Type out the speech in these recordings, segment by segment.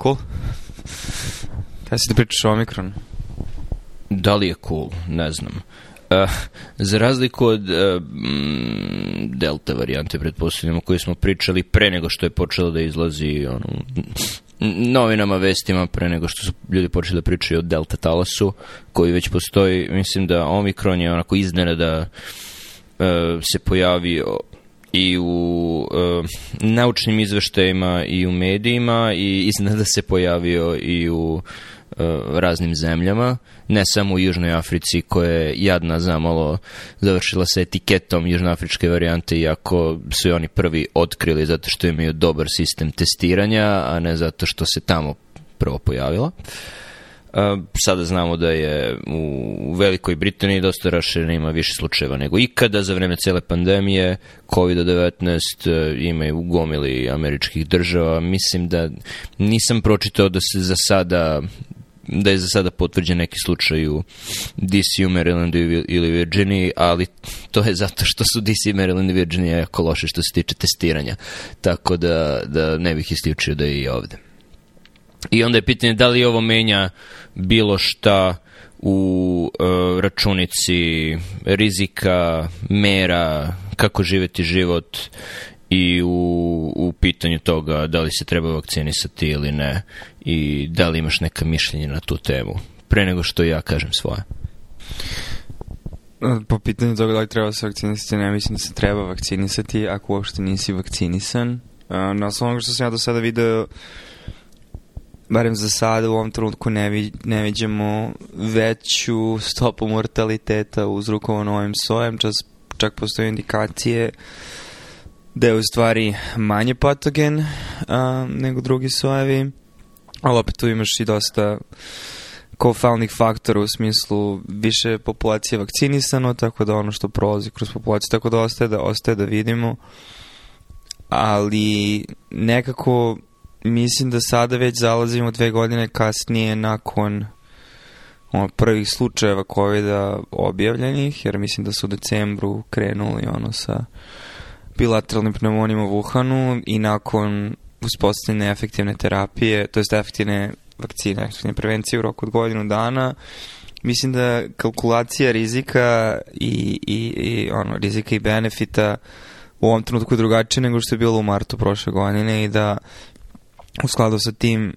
Cool? Kada si da pričaš o Omikronu? Da li je cool? Ne znam. Uh, za razliku od uh, delta varijante, pretpostavljamo, koje smo pričali pre nego što je počelo da izlazi ono, novinama, vestima, pre nego što su ljudi počeli da pričaju o delta talasu, koji već postoji, mislim da Omikron je onako da uh, se pojavi i u e, naučnim izveštajima i u medijima i iznada da se pojavio i u e, raznim zemljama, ne samo u Južnoj Africi koja je jadna zamalo završila sa etiketom južnoafričke varijante iako su je oni prvi otkrili zato što imaju dobar sistem testiranja, a ne zato što se tamo prvo pojavila. Uh, Sada znamo da je u Velikoj Britaniji dosta raširena, ima više slučajeva nego ikada za vreme cele pandemije COVID-19, e, ima i u gomili američkih država. Mislim da nisam pročitao da se za sada da je za sada potvrđen neki slučaj u DC, u Marylandu ili Virginiji, ali to je zato što su DC, Maryland i Virginia jako loše što se tiče testiranja. Tako da, da ne bih isključio da je i ovde. I onda je pitanje da li ovo menja bilo šta u e, računici rizika, mera, kako živeti život i u, u pitanju toga da li se treba vakcinisati ili ne i da li imaš neka mišljenja na tu temu pre nego što ja kažem svoje. E, po pitanju toga da li treba se vakcinisati, ne mislim da se treba vakcinisati ako uopšte nisi vakcinisan. E, na osnovu što sam ja do sada video barem za sada u ovom trenutku ne, vi, ne viđemo veću stopu mortaliteta uzrokovano ovim sojem, čas, čak postoje indikacije da je u stvari manje patogen a, nego drugi sojevi, ali opet tu imaš i dosta kofalnih faktora u smislu više populacije vakcinisano, tako da ono što prolazi kroz populaciju, tako da ostaje da, ostaje da vidimo, ali nekako mislim da sada već zalazimo dve godine kasnije nakon ono, prvih slučajeva COVID-a objavljenih, jer mislim da su u decembru krenuli ono sa bilateralnim pneumonima u Wuhanu i nakon uspostavljene efektivne terapije, to jest efektivne vakcine, efektivne prevencije u roku od godinu dana, mislim da kalkulacija rizika i, i, i ono, rizika i benefita u ovom trenutku je drugačije nego što je bilo u martu prošle godine i da u skladu sa tim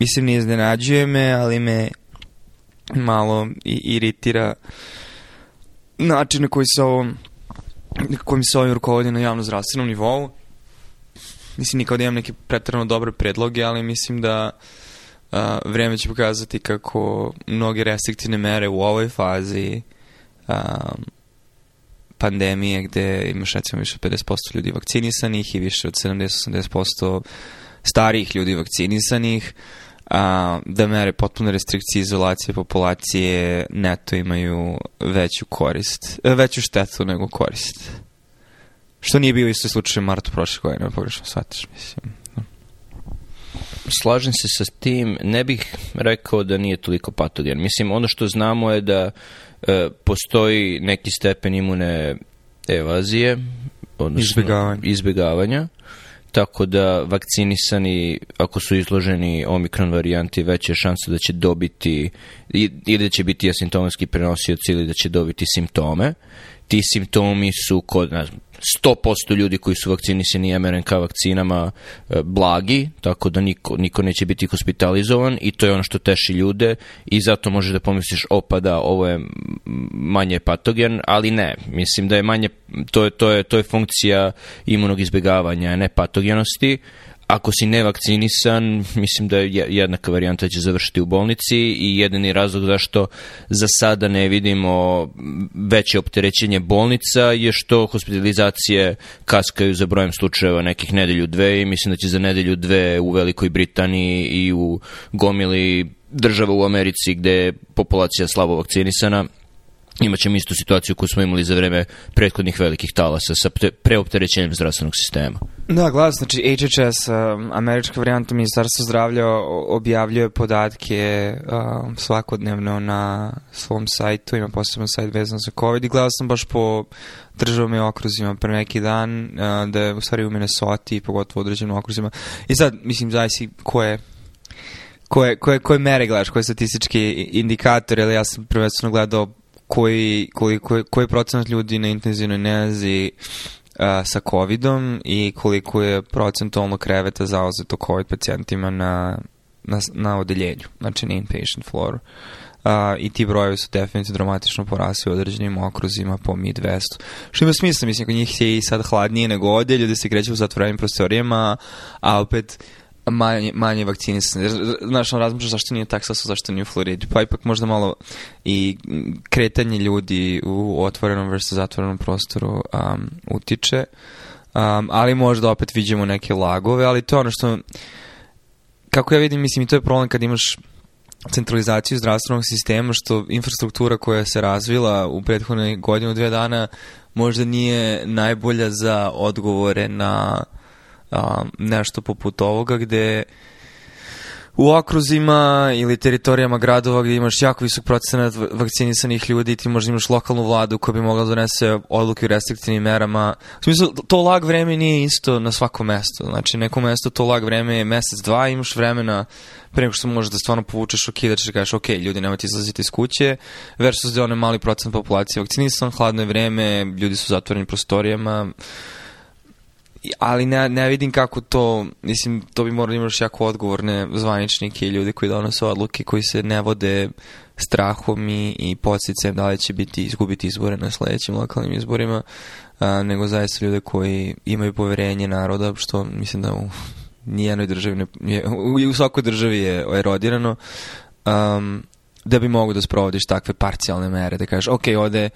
mislim ne iznenađuje me, ali me malo i iritira način na koji se ovo kojim se ovim rukovodi na javno zdravstvenom nivou. Mislim, nikao da imam neke pretrano dobre predloge, ali mislim da a, vreme će pokazati kako mnoge restriktivne mere u ovoj fazi a, pandemije gde imaš recimo više od 50% ljudi vakcinisanih i više od 70-80% starijih ljudi vakcinisanih, a, da mere potpune restrikcije izolacije populacije neto imaju veću korist, e, veću štetu nego korist. Što nije bio isto slučaj u martu prošle godine, pogrešno shvatiš, mislim. Da. Slažem se sa tim, ne bih rekao da nije toliko patogen. Mislim, ono što znamo je da e, postoji neki stepen imune evazije, odnosno izbjegavanja, izbjegavanja tako da vakcinisani, ako su izloženi omikron varijanti, veće je šansa da će dobiti, ili da će biti asimptomatski prenosioci ili da će dobiti simptome. Ti simptomi su kod, ne znam, 100% ljudi koji su vakcinisani mRNK er vakcinama e, blagi, tako da niko, niko neće biti hospitalizovan i to je ono što teši ljude i zato možeš da pomisliš, opa da, ovo je manje patogen, ali ne, mislim da je manje, to je, to je, to je funkcija imunog izbjegavanja, ne patogenosti, uh, ako si nevakcinisan, mislim da je jednaka varijanta da će završiti u bolnici i jedini razlog zašto za sada ne vidimo veće opterećenje bolnica je što hospitalizacije kaskaju za brojem slučajeva nekih nedelju dve i mislim da će za nedelju dve u Velikoj Britaniji i u gomili država u Americi gde je populacija slabo vakcinisana – ćemo istu situaciju koju smo imali za vreme prethodnih velikih talasa sa preopterećenjem zdravstvenog sistema. Da, glas, znači HHS, um, američka varijanta Ministarstva zdravlja objavljuje podatke um, svakodnevno na svom sajtu, ima posebno sajt vezan za COVID i gledao sam baš po državama i okruzima pre neki dan, uh, da je u stvari u Minnesota i pogotovo u određenim okruzima. I sad, mislim, zavisi ko je koje, koje, koje mere gledaš, koje statistički indikator, ali ja sam prvenstveno gledao koji, koji, koji, koji je procenat ljudi na intenzivnoj nezi a, sa covidom i koliko je procentualno kreveta zauzeto covid pacijentima na, na, na odeljenju, znači na inpatient floor. A, i ti brojevi su definitivno dramatično porasli u određenim okruzima po Midwestu. Što ima smisla, mislim, kod njih je i sad hladnije nego ovdje, ljudi da se kreću u zatvorenim prostorijama, a opet manje, manje vakcinisani. Znaš, on razmišlja zašto nije u Teksasu, zašto nije u Floridi. Pa ipak možda malo i kretanje ljudi u otvorenom versus zatvorenom prostoru um, utiče. Um, ali možda opet vidimo neke lagove, ali to je ono što kako ja vidim, mislim i to je problem kad imaš centralizaciju zdravstvenog sistema, što infrastruktura koja se razvila u prethodne godinu, dve dana možda nije najbolja za odgovore na a, nešto poput ovoga gde u okruzima ili teritorijama gradova gde imaš jako visok procenat vakcinisanih ljudi i ti možda imaš lokalnu vladu koja bi mogla da donese odluke o restriktivnim merama. U smislu, to lag vreme nije isto na svakom mesto. Znači, neko mesto to lag vreme je mesec, dva, imaš vremena pre nego što možeš da stvarno povučeš okidač i da kažeš, ok, ljudi, nemojte izlaziti iz kuće, versus da je onaj mali procent populacije vakcinisan, hladno je vreme, ljudi su zatvoreni prostorijama, ali ne, ne vidim kako to, mislim, to bi morali imaš jako odgovorne zvaničnike i ljudi koji donose odluke, koji se ne vode strahom i, i podsjecajem da li će biti izgubiti izbore na sledećim lokalnim izborima, a, nego zaista ljude koji imaju poverenje naroda, što mislim da u nijednoj državi, ne, je, u, u svakoj državi je erodirano. Um, da bi mogu da sprovodiš takve parcijalne mere, da kažeš, ok, ovde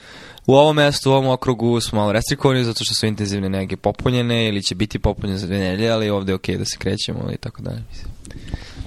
u ovom mestu, u ovom okrugu smo malo restrikovani zato što su intenzivne nege popunjene ili će biti popunjene za dve nedelje, ali ovde je ok da se krećemo i tako dalje. Mislim.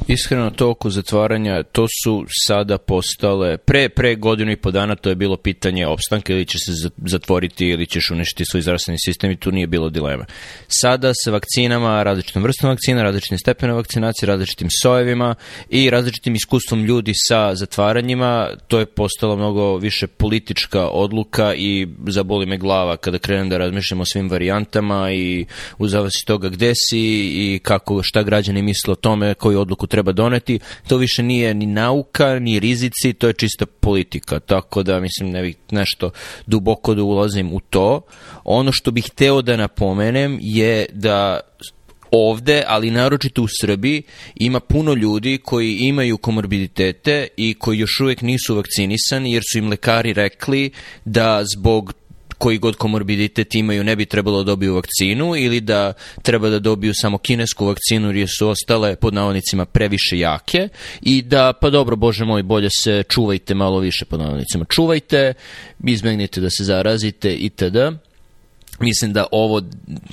Iskreno, to oko zatvaranja, to su sada postale, pre, pre godinu i po dana to je bilo pitanje opstanka ili će se zatvoriti ili ćeš uništiti svoj zdravstveni sistem i tu nije bilo dilema. Sada sa vakcinama, različitom vrstom vakcina, različitim stepenom vakcinacije, različitim sojevima i različitim iskustvom ljudi sa zatvaranjima, to je postala mnogo više politička odluka i zaboli me glava kada krenem da razmišljam o svim varijantama i uzava si toga gde si i kako, šta građani misle o tome, koju odluku treba treba doneti, to više nije ni nauka, ni rizici, to je čista politika, tako da mislim ne bih nešto duboko da ulazim u to. Ono što bih hteo da napomenem je da ovde, ali naročito u Srbiji, ima puno ljudi koji imaju komorbiditete i koji još uvek nisu vakcinisani jer su im lekari rekli da zbog koji god komorbiditet imaju ne bi trebalo da dobiju vakcinu ili da treba da dobiju samo kinesku vakcinu jer su ostale pod navodnicima previše jake i da pa dobro bože moj bolje se čuvajte malo više pod navodnicima čuvajte, izmegnite da se zarazite itd mislim da ovo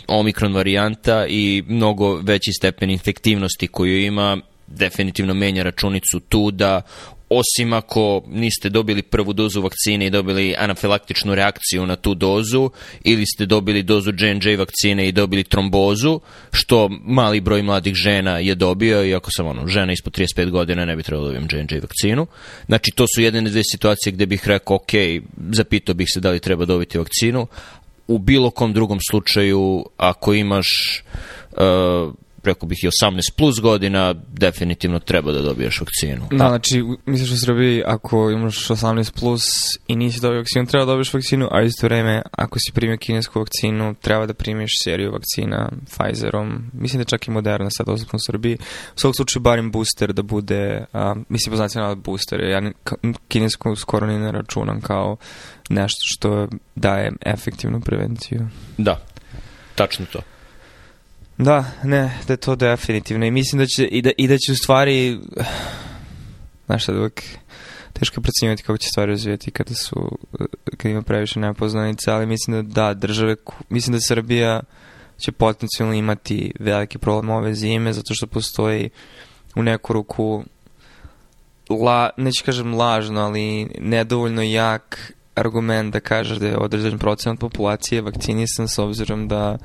omikron varijanta i mnogo veći stepen infektivnosti koju ima definitivno menja računicu tu da osim ako niste dobili prvu dozu vakcine i dobili anafilaktičnu reakciju na tu dozu ili ste dobili dozu J&J vakcine i dobili trombozu, što mali broj mladih žena je dobio, iako sam ono, žena ispod 35 godina ne bi trebalo dobijem da J&J vakcinu. Znači, to su jedine dve situacije gde bih rekao, ok, zapitao bih se da li treba dobiti vakcinu. U bilo kom drugom slučaju, ako imaš uh, preko bih i 18 plus godina, definitivno treba da dobiješ vakcinu. Da, znači, misliš u Srbiji, ako imaš 18 plus i nisi dobio vakcinu, treba da dobiješ vakcinu, a isto vreme, ako si primio kinesku vakcinu, treba da primiš seriju vakcina Pfizerom, mislim da čak i Moderna sad dostupna u Srbiji. U svog slučaju, barim booster da bude, a, mislim, poznaci na booster, ja kinesku skoro ni ne računam kao nešto što daje efektivnu prevenciju. Da, tačno to. Da, ne, da je to definitivno i mislim da će, i da, i da će u stvari, znaš šta, uvek teško procenjivati kako će stvari razvijati kada su, kada ima previše nepoznanice, ali mislim da da, države, mislim da Srbija će potencijalno imati veliki problem ove zime, zato što postoji u neku ruku la, neću kažem lažno, ali nedovoljno jak argument da kažeš da je određen procenat populacije vakcinisan s obzirom da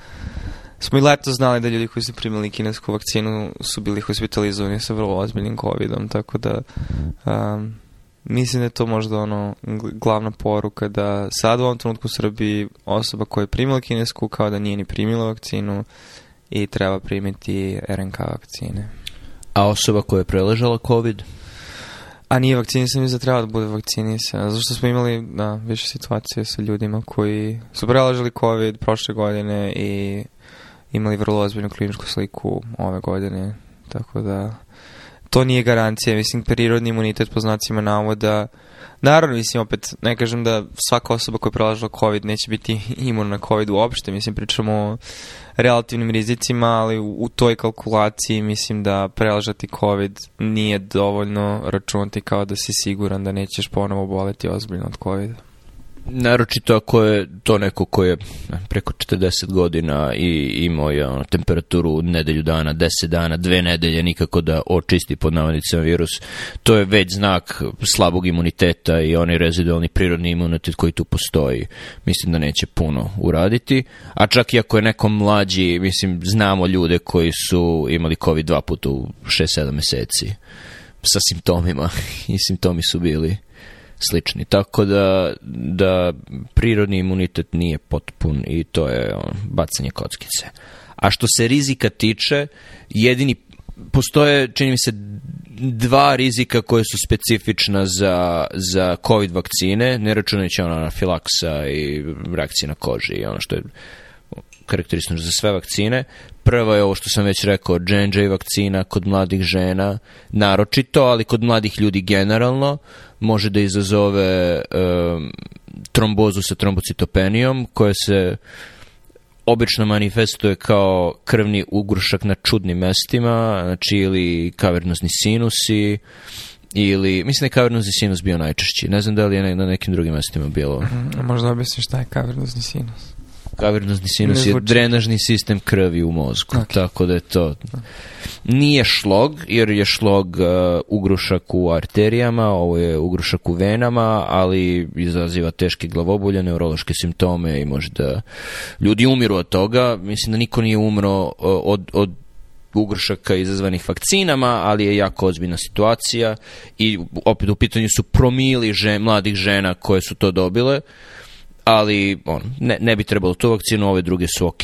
smo i leto znali da ljudi koji su primili kinesku vakcinu su bili hospitalizovani sa vrlo ozbiljnim covidom, tako da um, mislim da je to možda ono glavna poruka da sad u ovom trenutku u Srbiji osoba koja je primila kinesku kao da nije ni primila vakcinu i treba primiti RNK vakcine. A osoba koja je preležala COVID? A nije vakcinisan, mislim da treba da bude vakcinisan. što smo imali da, više situacije sa ljudima koji su prelažali COVID prošle godine i imali vrlo ozbiljnu kliničku sliku ove godine, tako da to nije garancija, mislim prirodni imunitet po znacima navoda naravno mislim opet ne kažem da svaka osoba koja je prelažila covid neće biti imuna na covid uopšte, mislim pričamo o relativnim rizicima ali u, u toj kalkulaciji mislim da prelažati covid nije dovoljno računati kao da si siguran da nećeš ponovo boleti ozbiljno od covida naročito ako je to neko ko je preko 40 godina i imao je ono, temperaturu nedelju dana, 10 dana, dve nedelje nikako da očisti pod navodnicama virus, to je već znak slabog imuniteta i onaj rezidualni prirodni imunitet koji tu postoji. Mislim da neće puno uraditi, a čak i ako je neko mlađi, mislim, znamo ljude koji su imali COVID dva puta u 6-7 meseci sa simptomima i simptomi su bili slični. Tako da, da prirodni imunitet nije potpun i to je on, bacanje kockice. A što se rizika tiče, jedini postoje, čini mi se, dva rizika koje su specifična za, za COVID vakcine, ne računajući ona anafilaksa i reakcije na koži i ono što je karakteristično za sve vakcine. Prvo je ovo što sam već rekao, J&J vakcina kod mladih žena, naročito, ali kod mladih ljudi generalno, uh, može da izazove um, trombozu sa trombocitopenijom koja se obično manifestuje kao krvni ugrušak na čudnim mestima, znači ili kavernozni sinusi, ili, mislim da je kavernozni sinus bio najčešći, ne znam da li je na nekim drugim mestima bilo. Mhm, možda objasniš šta je kavernozni sinus kavernozni sinus je drenažni sistem krvi u mozgu, okay. tako da je to... Nije šlog, jer je šlog uh, ugrušak u arterijama, ovo je ugrušak u venama, ali izaziva teške glavobolje, neurološke simptome i možda ljudi umiru od toga. Mislim da niko nije umro uh, od, od ugrušaka izazvanih vakcinama, ali je jako ozbiljna situacija i opet u pitanju su promili žen, mladih žena koje su to dobile ali on, ne, ne bi trebalo tu vakcinu, ove druge su ok.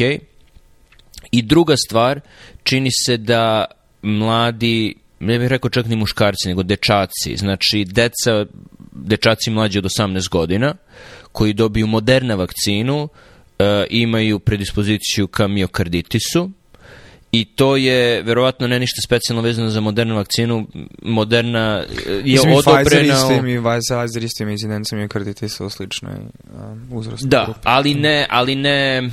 I druga stvar, čini se da mladi, ne bih rekao čak ni muškarci, nego dečaci, znači deca, dečaci mlađi od 18 godina, koji dobiju moderna vakcinu, e, imaju predispoziciju ka miokarditisu, i to je verovatno ne ništa specijalno vezano za modernu vakcinu. Moderna eh, je Mislim, odobrena... Mislim, i Pfizer i istim incidencom miokarditisa u sličnoj um, eh, uzrastnoj da, grupi. Da, ali mm. ne, ali ne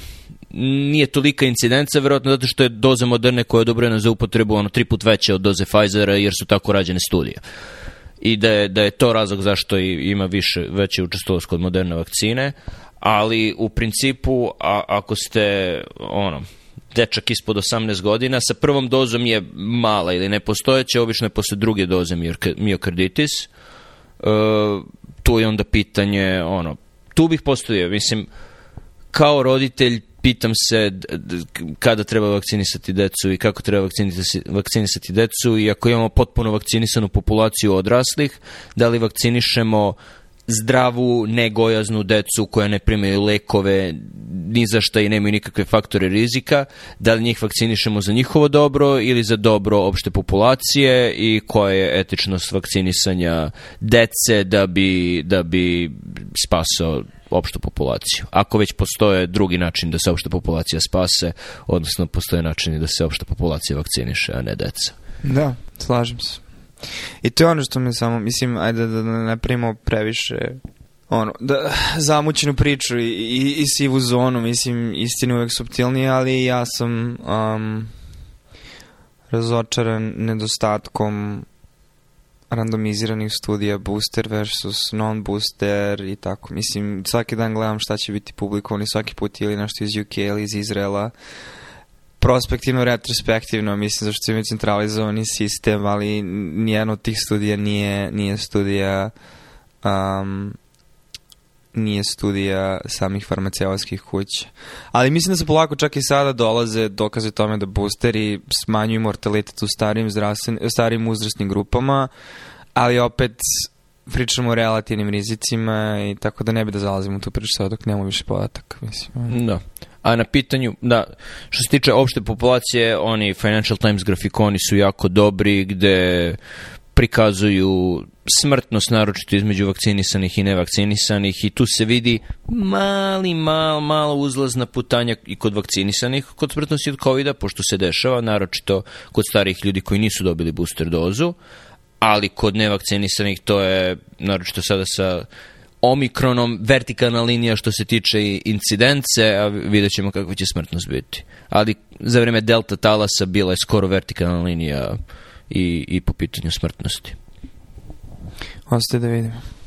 nije tolika incidenca, verovatno zato što je doza moderne koja je odobrena za upotrebu ono, tri put veća od doze Pfizera jer su tako rađene studije. I da je, da je to razlog zašto ima više, veće učestvost kod moderne vakcine, ali u principu a, ako ste ono, dečak ispod 18 godina, sa prvom dozom je mala ili nepostojeća, obično je posle druge doze miokarditis. E, tu je onda pitanje, ono, tu bih postavio, mislim, kao roditelj pitam se kada treba vakcinisati decu i kako treba vakcinisati, vakcinisati decu i ako imamo potpuno vakcinisanu populaciju odraslih, da li vakcinišemo zdravu, negojaznu decu koja ne primaju lekove, ni za šta i nemaju nikakve faktore rizika, da li njih vakcinišemo za njihovo dobro ili za dobro opšte populacije i koja je etičnost vakcinisanja dece da bi, da bi spasao opštu populaciju. Ako već postoje drugi način da se opšta populacija spase, odnosno postoje način da se opšta populacija vakciniše, a ne deca. Da, slažem se. I to je ono što mi samo, mislim, ajde da ne primamo previše ono, da, zamućenu priču i, i, i sivu zonu, mislim, istina uvek subtilnije, ali ja sam um, razočaran nedostatkom randomiziranih studija booster versus non-booster i tako. Mislim, svaki dan gledam šta će biti publikovani, svaki put ili nešto iz UK ili iz Izrela. Prospektivno, retrospektivno, mislim, zašto imaju centralizovani sistem, ali nijedno od tih studija nije, nije studija um, nije studija samih farmaceutskih kuća. Ali mislim da se polako čak i sada dolaze dokaze tome da boosteri smanjuju mortalitet u starijim, starijim uzrastnim grupama, ali opet pričamo o relativnim rizicima i tako da ne bi da zalazimo u tu priču sada dok nemamo više podataka. Mislim. Da. A na pitanju, da, što se tiče opšte populacije, oni Financial Times grafikoni su jako dobri gde prikazuju smrtnost naročito između vakcinisanih i nevakcinisanih i tu se vidi mali, mal, malo uzlazna putanja i kod vakcinisanih kod smrtnosti od covid pošto se dešava naročito kod starih ljudi koji nisu dobili booster dozu, ali kod nevakcinisanih to je naročito sada sa omikronom vertikalna linija što se tiče incidence, a vidjet ćemo kako će smrtnost biti. Ali za vreme delta talasa bila je skoro vertikalna linija i, i po pitanju smrtnosti. Vastu teid ei veidi.